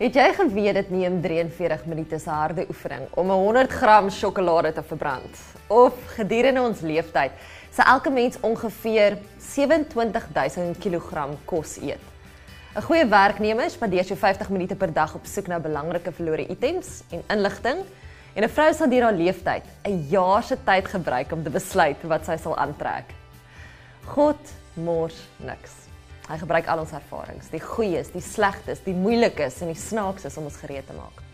Het jy geweet dit neem 43 minute se harde oefening om 'n 100 gram sjokolade te verbrand? Of gedurende ons leeftyd sal elke mens ongeveer 27000 kg kos eet. 'n Goeie werknemer spandeer so 50 minute per dag op soek na belangrike verlore items en inligting. En 'n vrou sal deur haar leeftyd 'n jaar se tyd gebruik om te besluit wat sy sal aantrek. God mors niks. Hy gebruik al ons ervarings, die goeies, die slegtes, die moeilikes en die snaakses om ons gereed te maak.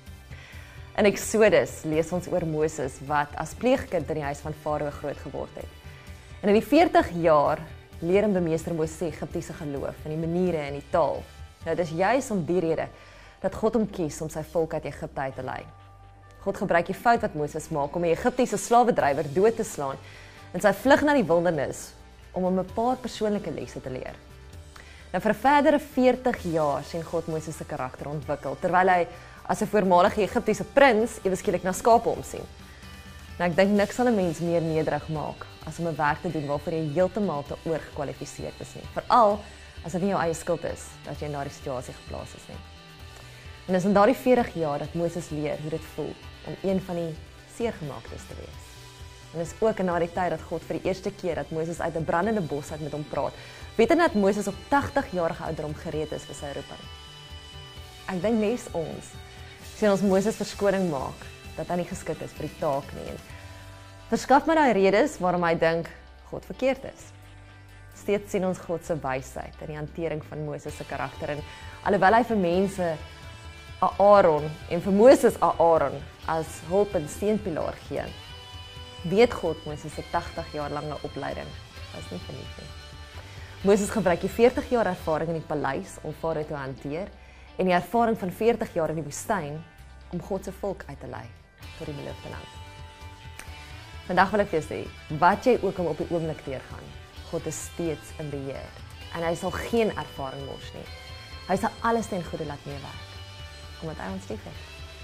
In Eksodus lees ons oor Moses wat as pleegkind in die huis van Farao groot geword het. En in die 40 jaar leer hom bemeester Moses Egiptiese geloof en die maniere en die taal. Nou dis juis om die rede dat God hom kies om sy volk uit Egipte uit te lei. God gebruik die fout wat Moses maak om die Egiptiese slawedrywer dood te slaan in sy vlug na die wildernis om hom 'n paar persoonlike lesse te leer. Nou vir 'n verdere 40 jaar sien God Moses se karakter ontwikkel terwyl hy as 'n voormalige Egiptiese prins ewe skielik na skape omsien. Nou ek dink niks sal 'n mens meer nederig maak as om 'n werk te doen waarvoor jy heeltemal te oorgekwalifiseerd is nie. Veral as dit nie jou eie skuld is dat jy in daardie situasie geplaas is nie. En dis in daardie 40 jaar dat Moses leer hoe dit voel om een van die seergemaaktes te wees. En dis ook in daardie tyd dat God vir die eerste keer dat Moses uit 'n brandende bos uit met hom praat. Weet jy dat Moses op 80 jarige ouderdom gereed is vir sy roeping? Ek dink nes ons sien ons Moses verskoning maak dat hy nie geskik is vir die taak nie. En verskaf my daai redes waarom hy dink God verkeerd is. Steeds sien ons God se wysheid in die hantering van Moses se karakter en alhoewel hy vir mense Aaron en vir Moses Aaron as hulp en steunpilaar gee weet God Moses se 80 jaar lange opleiding was nie verniet nie. Moses gebruik die 40 jaar ervaring in die paleis om Farao te hanteer en die ervaring van 40 jaar in die woestyn om God se volk uit te lei tot die beloofde land. Vandag wil ek vir jou sê, wat jy ook al op die oomblik deurgaan, God is steeds in beheer en hy sal geen ervaring mors nie. Hy sal alles ten goeie laat meewerk omdat hy ons liefhet.